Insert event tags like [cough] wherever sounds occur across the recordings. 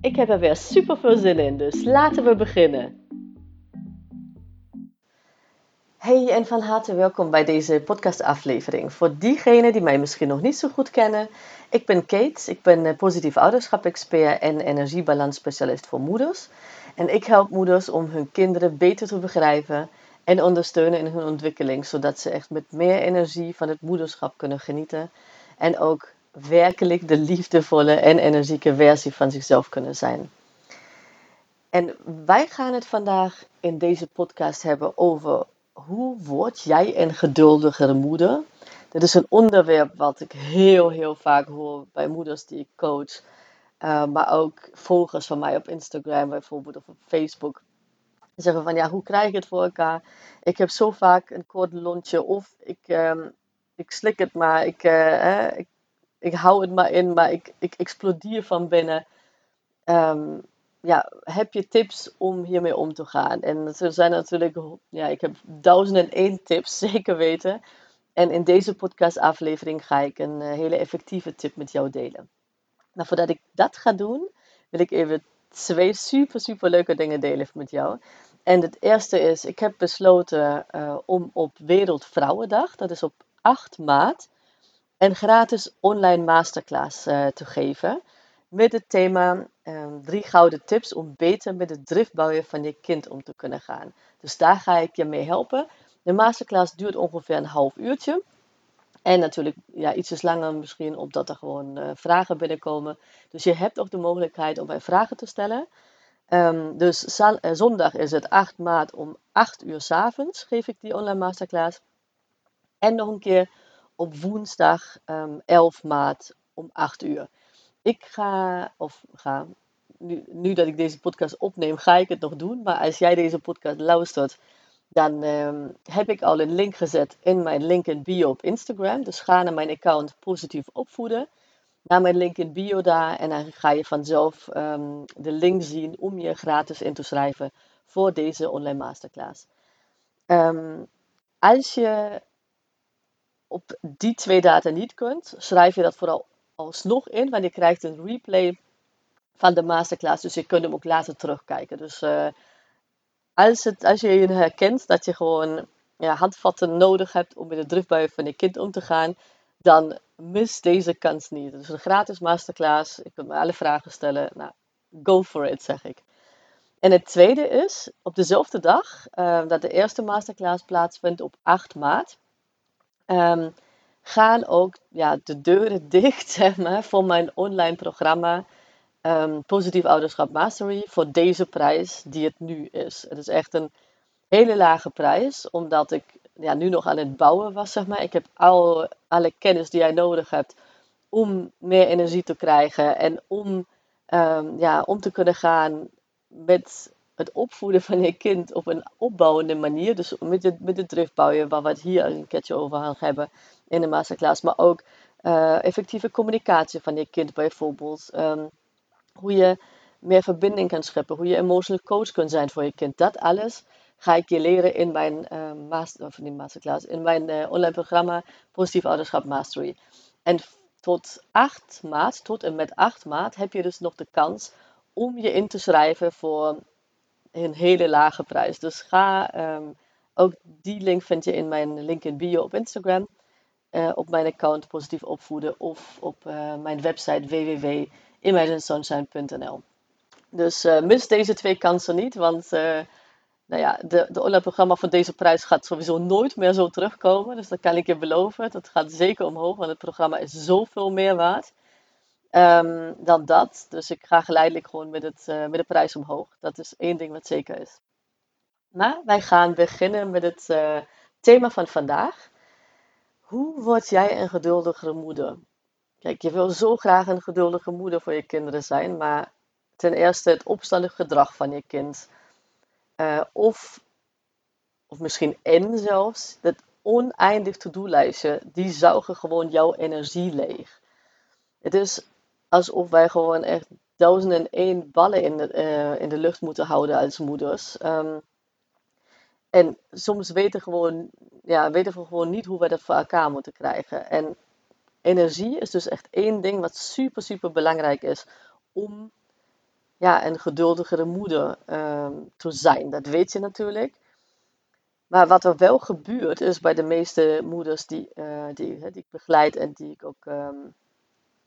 Ik heb er weer super veel zin in, dus laten we beginnen. Hey en van harte welkom bij deze podcastaflevering. Voor diegenen die mij misschien nog niet zo goed kennen, ik ben Kate, ik ben positief ouderschap-expert en energiebalans-specialist voor moeders. En ik help moeders om hun kinderen beter te begrijpen en ondersteunen in hun ontwikkeling, zodat ze echt met meer energie van het moederschap kunnen genieten en ook werkelijk de liefdevolle en energieke versie van zichzelf kunnen zijn. En wij gaan het vandaag in deze podcast hebben over hoe word jij een geduldigere moeder? Dit is een onderwerp wat ik heel, heel vaak hoor bij moeders die ik coach. Uh, maar ook volgers van mij op Instagram bijvoorbeeld of op Facebook zeggen van ja, hoe krijg ik het voor elkaar? Ik heb zo vaak een kort lontje of ik, um, ik slik het maar, ik, uh, ik, ik hou het maar in, maar ik, ik explodeer van binnen. Um, ja, heb je tips om hiermee om te gaan? En er zijn natuurlijk, ja, ik heb duizenden en één tips, [laughs] zeker weten. En in deze podcastaflevering ga ik een uh, hele effectieve tip met jou delen. Nou, voordat ik dat ga doen, wil ik even twee super, super leuke dingen delen met jou. En het eerste is, ik heb besloten uh, om op Wereldvrouwendag, dat is op 8 maart, een gratis online masterclass uh, te geven. Met het thema um, drie gouden tips om beter met het driftbouwen van je kind om te kunnen gaan. Dus daar ga ik je mee helpen. De masterclass duurt ongeveer een half uurtje. En natuurlijk ja, ietsjes langer misschien, omdat er gewoon uh, vragen binnenkomen. Dus je hebt ook de mogelijkheid om mij vragen te stellen. Um, dus eh, zondag is het 8 maart om 8 uur s avonds geef ik die online masterclass. En nog een keer op woensdag um, ehm, 11 maart om 8 uur. Ik ga, of ga, nu, nu, dat ik deze podcast opneem, ga ik het nog doen. Maar als jij deze podcast luistert, dan um, heb ik al een link gezet in mijn link in bio op Instagram. Dus ga naar mijn account Positief Opvoeden naar mijn link in bio daar en dan ga je vanzelf um, de link zien om je gratis in te schrijven voor deze online masterclass. Als je op die twee data niet kunt, schrijf je dat vooral alsnog in, want je krijgt een replay van de masterclass, dus je kunt hem ook later terugkijken. Dus uh, als, het, als je je herkent dat je gewoon ja, handvatten nodig hebt om met de drukbuien van je kind om te gaan, dan mis deze kans niet. Dus een gratis masterclass. Je kunt me alle vragen stellen. Nou, go for it, zeg ik. En het tweede is, op dezelfde dag uh, dat de eerste masterclass plaatsvindt op 8 maart, um, gaan ook ja, de deuren [laughs] dicht zeg maar, voor mijn online programma um, Positief Ouderschap Mastery voor deze prijs die het nu is. Het is echt een hele lage prijs, omdat ik ja, nu nog aan het bouwen was, zeg maar. Ik heb al alle kennis die jij nodig hebt om meer energie te krijgen en om, um, ja, om te kunnen gaan met het opvoeden van je kind op een opbouwende manier. Dus met het, met het driftbouwen, waar we het hier een keertje over gaan hebben in de masterclass. Maar ook uh, effectieve communicatie van je kind bijvoorbeeld. Um, hoe je meer verbinding kan scheppen. Hoe je emotional coach kunt zijn voor je kind. Dat alles ga ik je leren in mijn, uh, master, of niet masterclass, in mijn uh, online programma Positief Ouderschap Mastery. En tot 8 maart, tot en met 8 maart, heb je dus nog de kans om je in te schrijven voor een hele lage prijs. Dus ga, um, ook die link vind je in mijn link in bio op Instagram. Uh, op mijn account Positief Opvoeden of op uh, mijn website www.imaginesunshine.nl. Dus uh, mis deze twee kansen niet, want nou ja, de, de online programma voor deze prijs gaat sowieso nooit meer zo terugkomen. Dus dat kan ik je beloven. Dat gaat zeker omhoog, want het programma is zoveel meer waard um, dan dat. Dus ik ga geleidelijk gewoon met, het, uh, met de prijs omhoog. Dat is één ding wat zeker is. Maar wij gaan beginnen met het uh, thema van vandaag. Hoe word jij een geduldigere moeder? Kijk, je wil zo graag een geduldige moeder voor je kinderen zijn, maar ten eerste het opstandig gedrag van je kind. Uh, of, of misschien en zelfs, dat oneindig to-do-lijstje, die zuigen gewoon jouw energie leeg. Het is alsof wij gewoon echt duizenden en één ballen in de, uh, in de lucht moeten houden als moeders. Um, en soms weten, gewoon, ja, weten we gewoon niet hoe we dat voor elkaar moeten krijgen. En energie is dus echt één ding wat super, super belangrijk is om ja, een geduldigere moeder uh, te zijn. Dat weet je natuurlijk. Maar wat er wel gebeurt, is bij de meeste moeders die, uh, die, die ik begeleid en die ik ook um,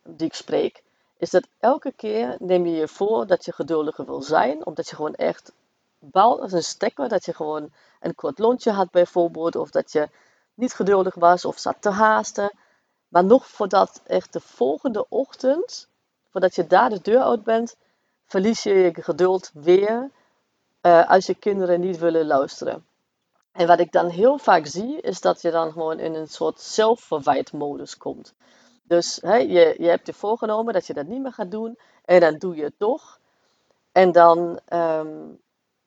die ik spreek, is dat elke keer neem je je voor dat je geduldiger wil zijn, omdat je gewoon echt bouwt als een stekker, dat je gewoon een kort lontje had bijvoorbeeld, of dat je niet geduldig was of zat te haasten. Maar nog voordat echt de volgende ochtend, voordat je daar de deur uit bent, verlies je je geduld weer uh, als je kinderen niet willen luisteren. En wat ik dan heel vaak zie, is dat je dan gewoon in een soort zelfverwijtmodus komt. Dus hè, je, je hebt je voorgenomen dat je dat niet meer gaat doen, en dan doe je het toch. En dan um,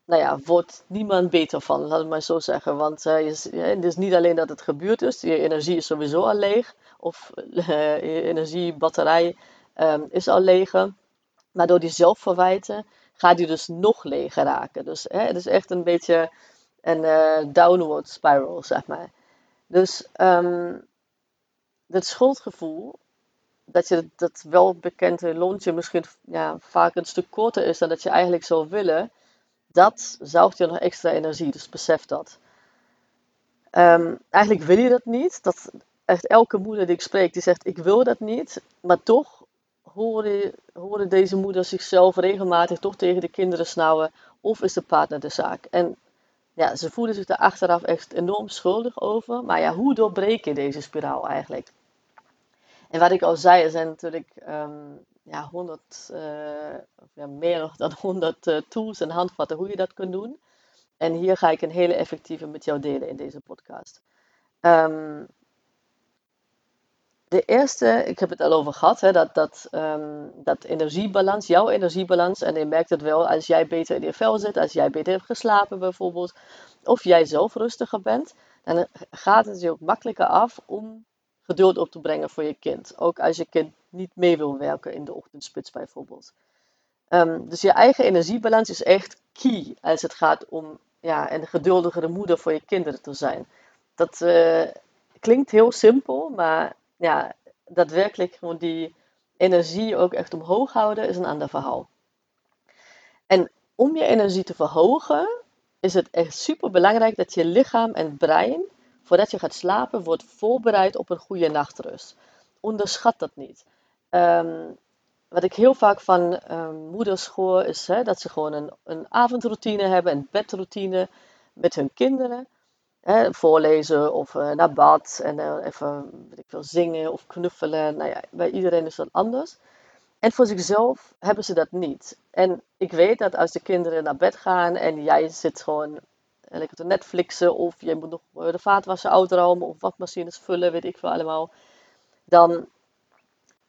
nou ja, wordt niemand beter van, laat het maar zo zeggen. Want je, het is niet alleen dat het gebeurd is, je energie is sowieso al leeg, of uh, [laughs] je energiebatterij um, is al leeg. Maar door die zelfverwijten gaat die dus nog leger raken. Dus hè, het is echt een beetje een uh, downward spiral, zeg maar. Dus um, dat schuldgevoel, dat je dat wel bekende lontje misschien ja, vaak een stuk korter is dan dat je eigenlijk zou willen, dat zuigt je nog extra energie. Dus besef dat. Um, eigenlijk wil je dat niet. Dat echt elke moeder die ik spreek, die zegt ik wil dat niet. Maar toch horen, horen deze moeders zichzelf regelmatig toch tegen de kinderen snauwen. Of is de partner de zaak? En ja, ze voelen zich daar achteraf echt enorm schuldig over. Maar ja, hoe doorbreek je deze spiraal eigenlijk? En wat ik al zei, er zijn natuurlijk um, ja, 100, uh, eh, ja, meer dan [laughs] 100 uh, eh, tools en handvatten hoe je dat kunt doen. En hier ga ik een hele effectieve met jou delen in deze podcast. Um, de eerste, ik heb het al over gehad, hè, dat, dat, um, dat energiebalans, jouw energiebalans. En je merkt het wel als jij beter in je vel zit, als jij beter hebt geslapen bijvoorbeeld. Of jij zelf rustiger bent. Dan gaat het je ook makkelijker af om geduld op te brengen voor je kind. Ook als je kind niet mee wil werken in de ochtendspits bijvoorbeeld. Um, dus je eigen energiebalans is echt key als het gaat om ja, een geduldigere moeder voor je kinderen te zijn. Dat uh, klinkt heel simpel, maar ja, daadwerkelijk gewoon die energie ook echt omhoog houden is een ander verhaal. En om je energie te verhogen, is het echt super belangrijk dat je lichaam en brein voordat je gaat slapen, wordt voorbereid op een goede nachtrust. Onderschat dat niet. Um, wat ik heel vaak van um, moeders hoor, is hè, dat ze gewoon een, een avondroutine hebben, een bedroutine met hun kinderen. Hè, voorlezen of uh, naar bad en uh, even weet ik veel, zingen of knuffelen. Nou ja, bij iedereen is dat anders. En voor zichzelf hebben ze dat niet. En ik weet dat als de kinderen naar bed gaan en jij zit gewoon lekker te Netflixen of je moet nog eh, de vaatwasser uitruimen of wasmachines vullen, weet ik veel allemaal. Dan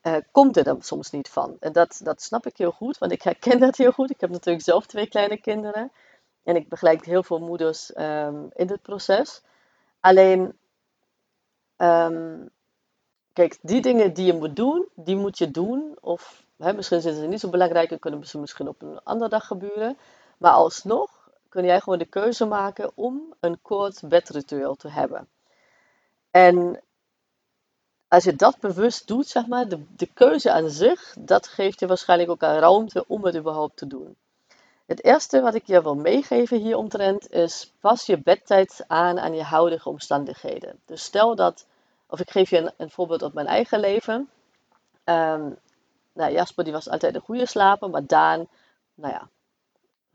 uh, komt er dan soms niet van. En dat, dat snap ik heel goed, want ik herken [laughs] dat heel goed. Ik heb natuurlijk zelf twee kleine kinderen. En ik begeleid heel veel moeders um, in dit proces. Alleen, um, kijk, die dingen die je moet doen, die moet je doen. Of hè, misschien zijn ze niet zo belangrijk en kunnen ze misschien op een andere dag gebeuren. Maar alsnog kun jij gewoon de keuze maken om een kort bedritueel te hebben. En als je dat bewust doet, zeg maar, de, keuze aan zich, dat geeft je waarschijnlijk ook een ruimte om het überhaupt te doen. Het eerste wat ik je wil meegeven hier omtrent is, pas je bedtijd aan aan je huidige omstandigheden. Dus stel dat, of ik geef je een, voorbeeld uit mijn eigen leven. Um, nou, Jasper die was altijd een goede slaper, maar Daan, nou ja,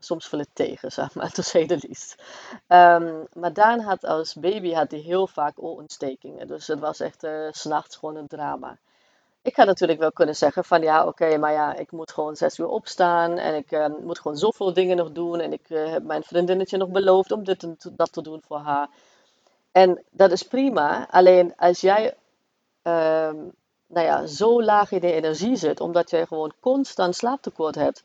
soms viel het tegen, [laughs] zeg maar, to say the least. Um, maar Daan had als baby had hij heel vaak oorontstekingen. Dus het was echt uh, s'nachts gewoon een drama. Ik had natuurlijk wel kunnen zeggen van ja, oké, maar ja, ik moet gewoon zes uur opstaan en ik uh, moet gewoon zoveel dingen nog doen. En ik uh, heb mijn vriendinnetje nog beloofd om dit en dat te doen voor haar. En dat is prima. Alleen als jij um, nou ja, zo laag in de energie zit, omdat jij gewoon constant slaaptekort hebt,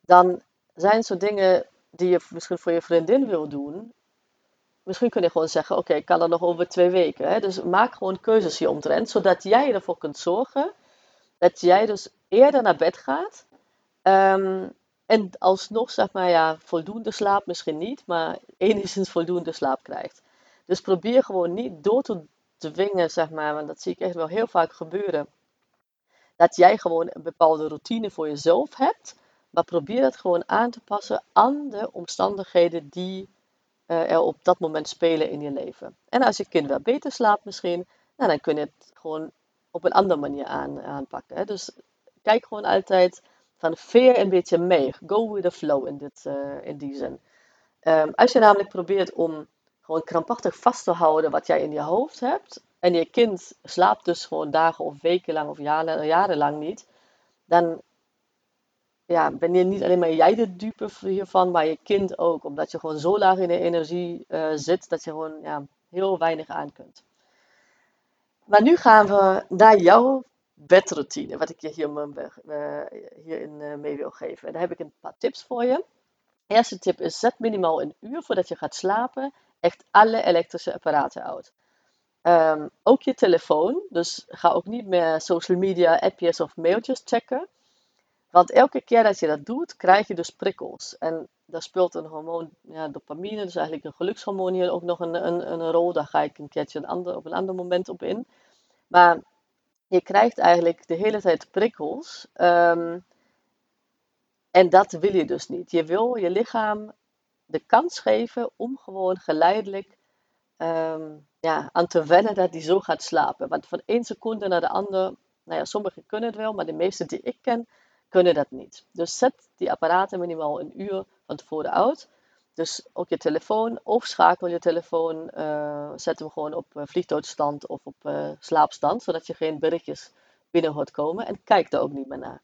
dan zijn zo dingen die je misschien voor je vriendin wil doen. Misschien kun je gewoon zeggen, oké, ik kan dat nog over twee weken. Hè? Dus maak gewoon keuzes hieromtrent, zodat jij ervoor kunt zorgen dat jij dus eerder naar bed gaat. Um, en alsnog, zeg maar, ja, voldoende slaap misschien niet, maar enigszins voldoende slaap krijgt. Dus probeer gewoon niet door te dwingen, zeg maar, want dat zie ik echt wel heel vaak gebeuren. Dat jij gewoon een bepaalde routine voor jezelf hebt, maar probeer het gewoon aan te passen aan de omstandigheden die uh, er op dat moment spelen in je leven. En als je kind wel beter slaapt misschien, nou, dan kun je het gewoon op een andere manier aan, aanpakken. Hè. Dus kijk gewoon altijd van veer een beetje mee. Go with the flow in, dit, uh, in die zin. Um, als je namelijk probeert om gewoon krampachtig vast te houden wat jij in je hoofd hebt, en je kind slaapt dus gewoon dagen of weken lang of jaren, jarenlang niet, dan ja, ben je niet alleen maar jij de dupe hiervan, maar je kind ook. Omdat je gewoon zo laag in de energie uh, zit dat je gewoon ja, heel weinig aan kunt. Maar nu gaan we naar jouw bedroutine, wat ik je hier, uh, hierin uh, mee wil geven. En daar heb ik een paar tips voor je. Eerste tip is: zet minimaal een uur voordat je gaat slapen echt alle elektrische apparaten uit. Um, ook je telefoon, dus ga ook niet meer social media, appjes of mailtjes checken. Want elke keer dat je dat doet, krijg je dus prikkels. En daar speelt een hormoon, ja, dopamine, dus eigenlijk een gelukshormoon hier ook nog een, een, een rol. Daar ga ik een keertje een ander, op een ander moment op in. Maar je krijgt eigenlijk de hele tijd prikkels. Um, en dat wil je dus niet. Je wil je lichaam de kans geven om gewoon geleidelijk um, ja, aan te wennen dat die zo gaat slapen. Want van één seconde naar de andere, nou ja, sommigen kunnen het wel, maar de meeste die ik ken, kunnen dat niet. Dus zet die apparaten minimaal een uur van tevoren uit. Dus ook je telefoon of schakel je telefoon, uh, zet hem gewoon op uh, vliegtuigstand of op uh, slaapstand, zodat je geen berichtjes binnen hoort komen en kijk er ook niet meer naar.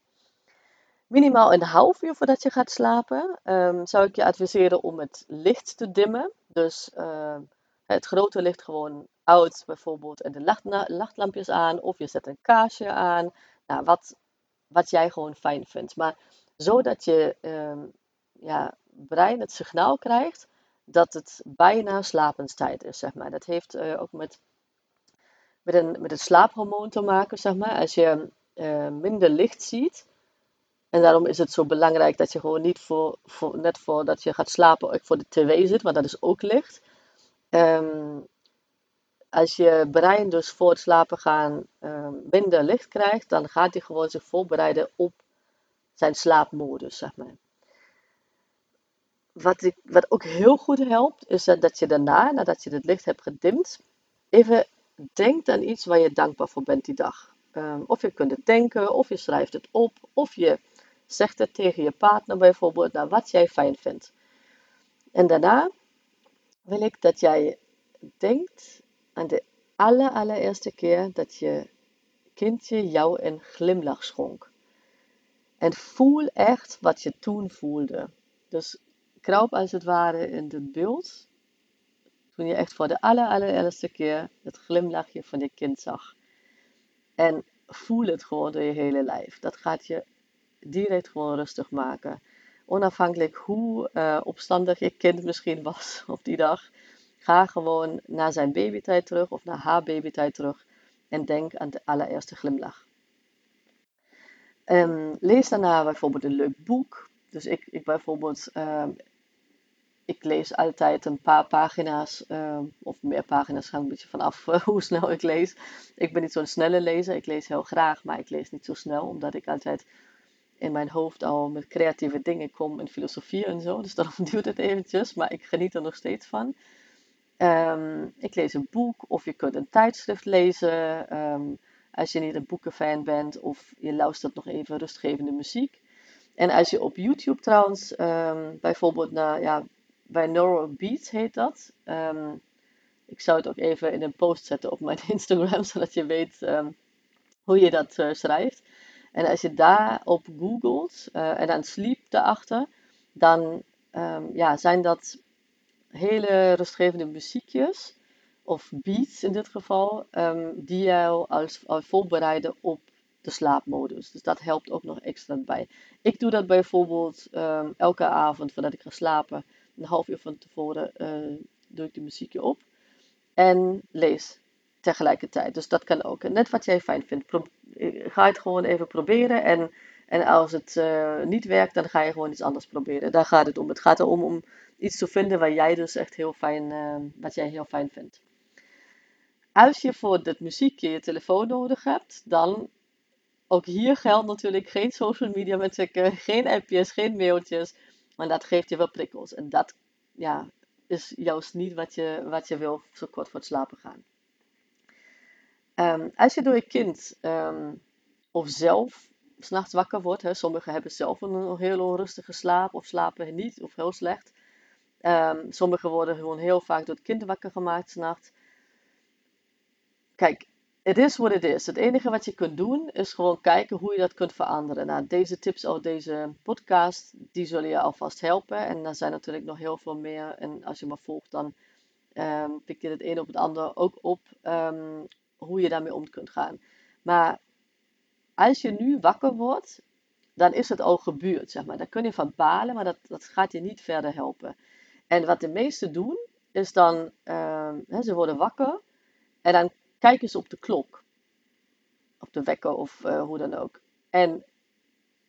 Minimaal een half uur voordat je gaat slapen, um, zou ik je adviseren om het licht te dimmen. Dus het grote licht gewoon uit bijvoorbeeld en de lacht, lachtlampjes aan of je zet een kaarsje aan. Nou, wat, wat jij gewoon fijn vindt. Maar zodat je um, ja, brein het signaal krijgt dat het bijna slapenstijd is, zeg maar. Dat heeft uh, ook met, met, een, met het slaaphormoon te maken, zeg maar. Als je uh, minder licht ziet, en daarom is het zo belangrijk dat je gewoon niet voor, voor, net voordat je gaat slapen ook voor de tv zit, want dat is ook licht. Um, als je brein dus voor het slapen gaan um, minder licht krijgt, dan gaat hij gewoon zich voorbereiden op zijn slaapmodus, zeg maar. Wat, ik, wat ook heel goed helpt, is dat je daarna, nadat je het licht hebt gedimd, even denkt aan iets waar je dankbaar voor bent die dag. Um, of je kunt het denken, of je schrijft het op, of je zegt het tegen je partner bijvoorbeeld, naar wat jij fijn vindt. En daarna wil ik dat jij denkt aan de aller, allereerste keer dat je kindje jou een glimlach schonk. En voel echt wat je toen voelde. Dus kruip als het ware in het beeld. Toen je echt voor de aller, allereerste keer het glimlachje van je kind zag. En voel het gewoon door je hele lijf. Dat gaat je direct gewoon rustig maken. Onafhankelijk hoe uh, opstandig je kind misschien was [laughs] op die dag. Ga gewoon naar zijn babytijd terug of naar haar babytijd terug. En denk aan de allereerste glimlach. Um, lees daarna bijvoorbeeld een leuk boek. Dus ik, ik bijvoorbeeld, um, ik lees altijd een paar pagina's, um, of meer pagina's, gaan een beetje vanaf [laughs] hoe snel ik lees. Ik ben niet zo'n snelle lezer, ik lees heel graag, maar ik lees niet zo snel, omdat ik altijd in mijn hoofd al met creatieve dingen kom in filosofie en zo. Dus [laughs] daarom duurt het eventjes, maar ik geniet er nog steeds van. Um, ik lees een boek of je kunt een tijdschrift lezen. Um, als je niet een boekenfan bent of je luistert nog even rustgevende muziek. En als je op YouTube trouwens, um, bijvoorbeeld naar, ja, bij Neurobeats heet dat. ik zou het ook even in een post zetten op mijn [laughs] Instagram, zodat je weet hoe je dat uh, schrijft. En als je daarop googelt uh, en dan sleep daarachter, dan ja, zijn dat hele rustgevende muziekjes, of beats in dit geval, um, die jou als, als voorbereiden op de slaapmodus. Dus dat helpt ook nog extra bij. Ik doe dat bijvoorbeeld um, elke avond voordat ik ga slapen. Een half uur van tevoren uh, doe ik de muziekje op. En lees tegelijkertijd. Dus dat kan ook. Net wat jij fijn vindt. Pro ga het gewoon even proberen. En, en als het uh, niet werkt, dan ga je gewoon iets anders proberen. Daar gaat het om. Het gaat erom om iets te vinden waar jij dus echt heel fijn, uh, wat jij heel fijn vindt. Als je voor dat muziekje je telefoon nodig hebt, dan ook hier geldt natuurlijk geen social media met checken, [laughs] geen appjes, geen mailtjes. Maar dat geeft je wel prikkels. En dat ja, is juist niet wat je, wat je wil zo kort voor het slapen gaan. Um, als je door je kind um, of zelf s'nachts wakker wordt, hè, sommigen hebben zelf een heel onrustige slaap of slapen niet of heel slecht. Um, sommigen worden gewoon heel vaak door het kind wakker gemaakt s'nachts. Kijk, het is wat het is. Het enige wat je kunt doen is gewoon kijken hoe je dat kunt veranderen. Nou, deze tips uit deze podcast, die zullen je alvast helpen. En er zijn natuurlijk nog heel veel meer. En als je me volgt, dan um, pik je het een op het ander ook op um, hoe je daarmee om kunt gaan. Maar als je nu wakker wordt, dan is het al gebeurd, zeg maar. Daar kun je van balen, maar dat, dat gaat je niet verder helpen. En wat de meesten doen, is dan, um, hè, ze worden wakker en dan kijk eens op de klok. Op de wekker of uh, hoe dan ook. En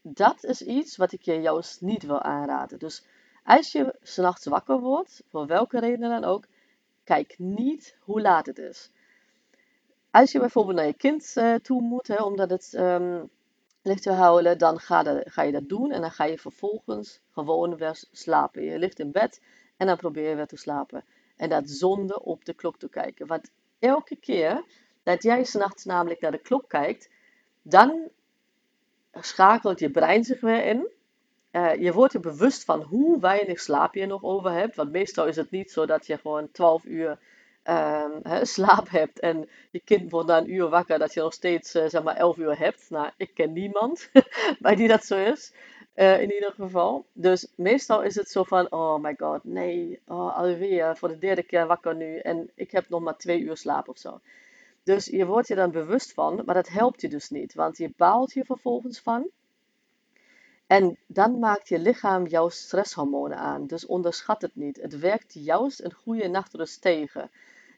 dat is iets wat ik je juist niet wil aanraden. Dus als je s'nachts wakker wordt, voor welke reden dan ook, kijk niet hoe laat het is. Als je bijvoorbeeld naar je kind uh, toe moet, hè, omdat het um, ligt te huilen, dan ga, ga, je dat doen en dan ga je vervolgens gewoon weer slapen. Je ligt in bed en dan probeer je weer te slapen. En dat zonder op de klok te kijken. Want elke keer dat jij s'nachts namelijk naar de klok kijkt, dan schakelt je brein zich weer in. Uh, je wordt je bewust van hoe weinig slaap je nog over hebt. Want meestal is het niet zo dat je gewoon 12 uur uh, [laughs] slaap hebt en je kind wordt na een uur wakker, dat je nog steeds uh, zeg maar 11 uur hebt. Nou, ik ken niemand [laughs] bij die dat zo is. Uh, in ieder geval. Dus meestal is het zo van, oh my god, nee, oh, alweer voor de derde keer wakker nu en ik heb nog maar twee uur slaap of zo. Dus je wordt je dan bewust van, maar dat helpt je dus niet, want je baalt je vervolgens van. En dan maakt je lichaam jouw stresshormonen aan. Dus onderschat het niet. Het werkt juist een goede nachtrust tegen.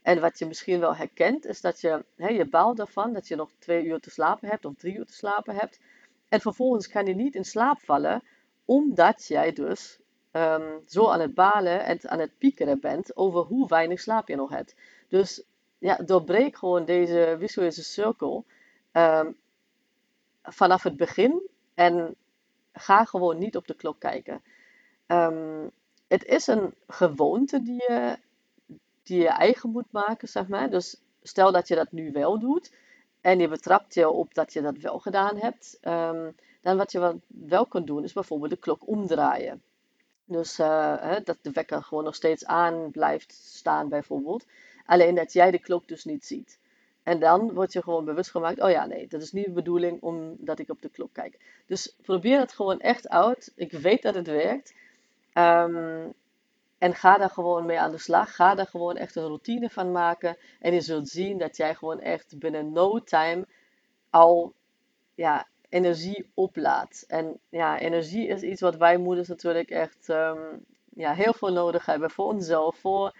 En wat je misschien wel herkent, is dat je, hè, je baalt ervan dat je nog twee uur te slapen hebt of drie uur te slapen hebt. En vervolgens kan je niet in slaap vallen, omdat jij dus um, zo aan het balen en aan het piekeren bent over hoe weinig slaap je nog hebt. Dus ja, doorbreek gewoon deze visuele cirkel um, vanaf het begin en ga gewoon niet op de klok kijken. Um, het is een gewoonte die je, die je eigen moet maken, zeg maar. Dus stel dat je dat nu wel doet, en je betrapt je op dat je dat wel gedaan hebt, um, dan wat je wel kunt doen is bijvoorbeeld de klok omdraaien. Dus hè, dat de wekker gewoon nog steeds aan blijft staan bijvoorbeeld. Alleen dat jij de klok dus niet ziet. En dan word je gewoon bewust gemaakt, oh ja, nee, dat is niet de bedoeling omdat ik op de klok kijk. Dus probeer het gewoon echt uit. Ik weet dat het werkt. Um, en ga daar gewoon mee aan de slag. Ga daar gewoon echt een routine van maken. En je zult zien dat jij gewoon echt binnen no time al ja, energie oplaadt. En ja, energie is iets wat wij moeders natuurlijk echt um, ja, heel veel nodig hebben. Voor onszelf, voor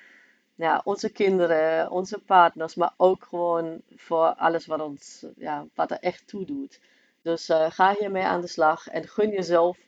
ja, onze kinderen, onze partners. Maar ook gewoon voor alles wat, ons, ja, wat er echt toe doet. Dus uh, ga hiermee aan de slag en gun jezelf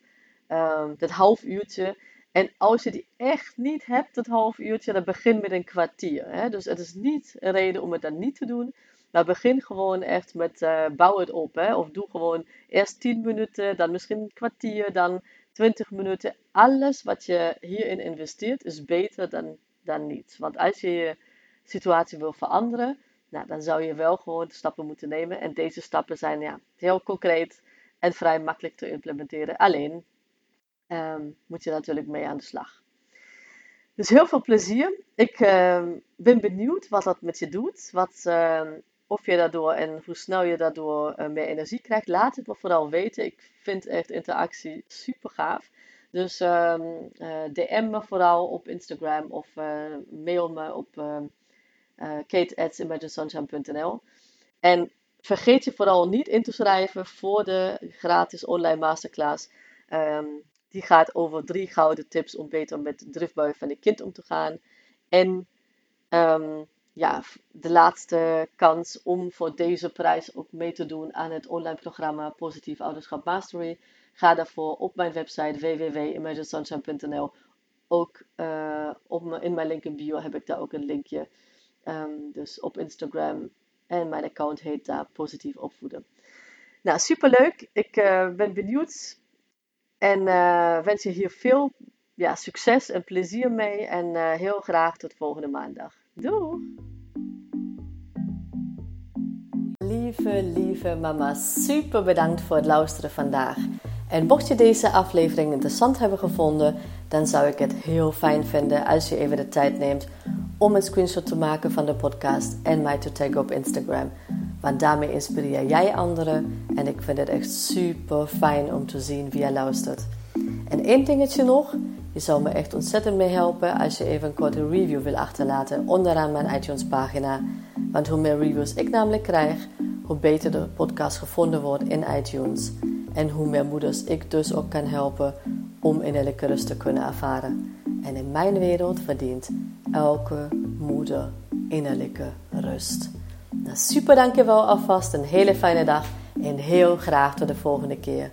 um, dat half uurtje en als je die echt niet hebt, dat half uurtje, dan begin met een kwartier. Hè? Dus het is niet een reden om het dan niet te doen. Maar begin gewoon echt met uh, bouw het op. Hè? Of doe gewoon eerst 10 minuten, dan misschien een kwartier, dan 20 minuten. Alles wat je hierin investeert is beter dan, dan niets. Want als je je situatie wil veranderen, nou, dan zou je wel gewoon stappen moeten nemen. En deze stappen zijn ja, heel concreet en vrij makkelijk te implementeren. Alleen um, moet je natuurlijk mee aan de slag. Dus heel veel plezier. Ik uh, ben benieuwd wat dat met je doet. Wat, uh, of je daardoor en hoe snel je daardoor uh, meer energie krijgt. Laat het me vooral weten. Ik vind echt interactie super gaaf. Dus DM me vooral op Instagram of mail me op kate.imaginesunshine.nl. En vergeet je vooral niet in te schrijven voor de gratis online masterclass. Ehm, die gaat over drie gouden tips om beter met de driftbuien van je kind om te gaan. En um, ja, de laatste kans om voor deze prijs ook mee te doen aan het online programma Positief Ouderschap Mastery. Ga daarvoor op mijn website www.imaginesunshine.nl. Ook uh, op in mijn link in bio heb ik daar ook een linkje. Um, dus op Instagram. En mijn account heet daar Positief Opvoeden. Nou, superleuk. Ik uh, ben benieuwd. En uh, wens je hier veel ja, succes en plezier mee. En heel graag tot volgende maandag. Doei! Lieve, lieve mama, super bedankt voor het luisteren vandaag. En mocht je deze aflevering interessant hebben gevonden, dan zou ik het heel fijn vinden als je even de tijd neemt om een screenshot te maken van de podcast en mij te taggen op Instagram. Want daarmee inspireer jij anderen en ik vind het echt super fijn om te zien wie je luistert. En één dingetje nog, je zou me echt ontzettend mee helpen als je even een korte review wil achterlaten onderaan mijn iTunes pagina. Want hoe meer reviews ik namelijk krijg, hoe beter de podcast gevonden wordt in iTunes. En hoe meer moeders ik dus ook kan helpen om innerlijke rust te kunnen ervaren. En in mijn wereld verdient elke moeder innerlijke rust. Super dankjewel alvast, een hele fijne dag en heel graag tot de volgende keer.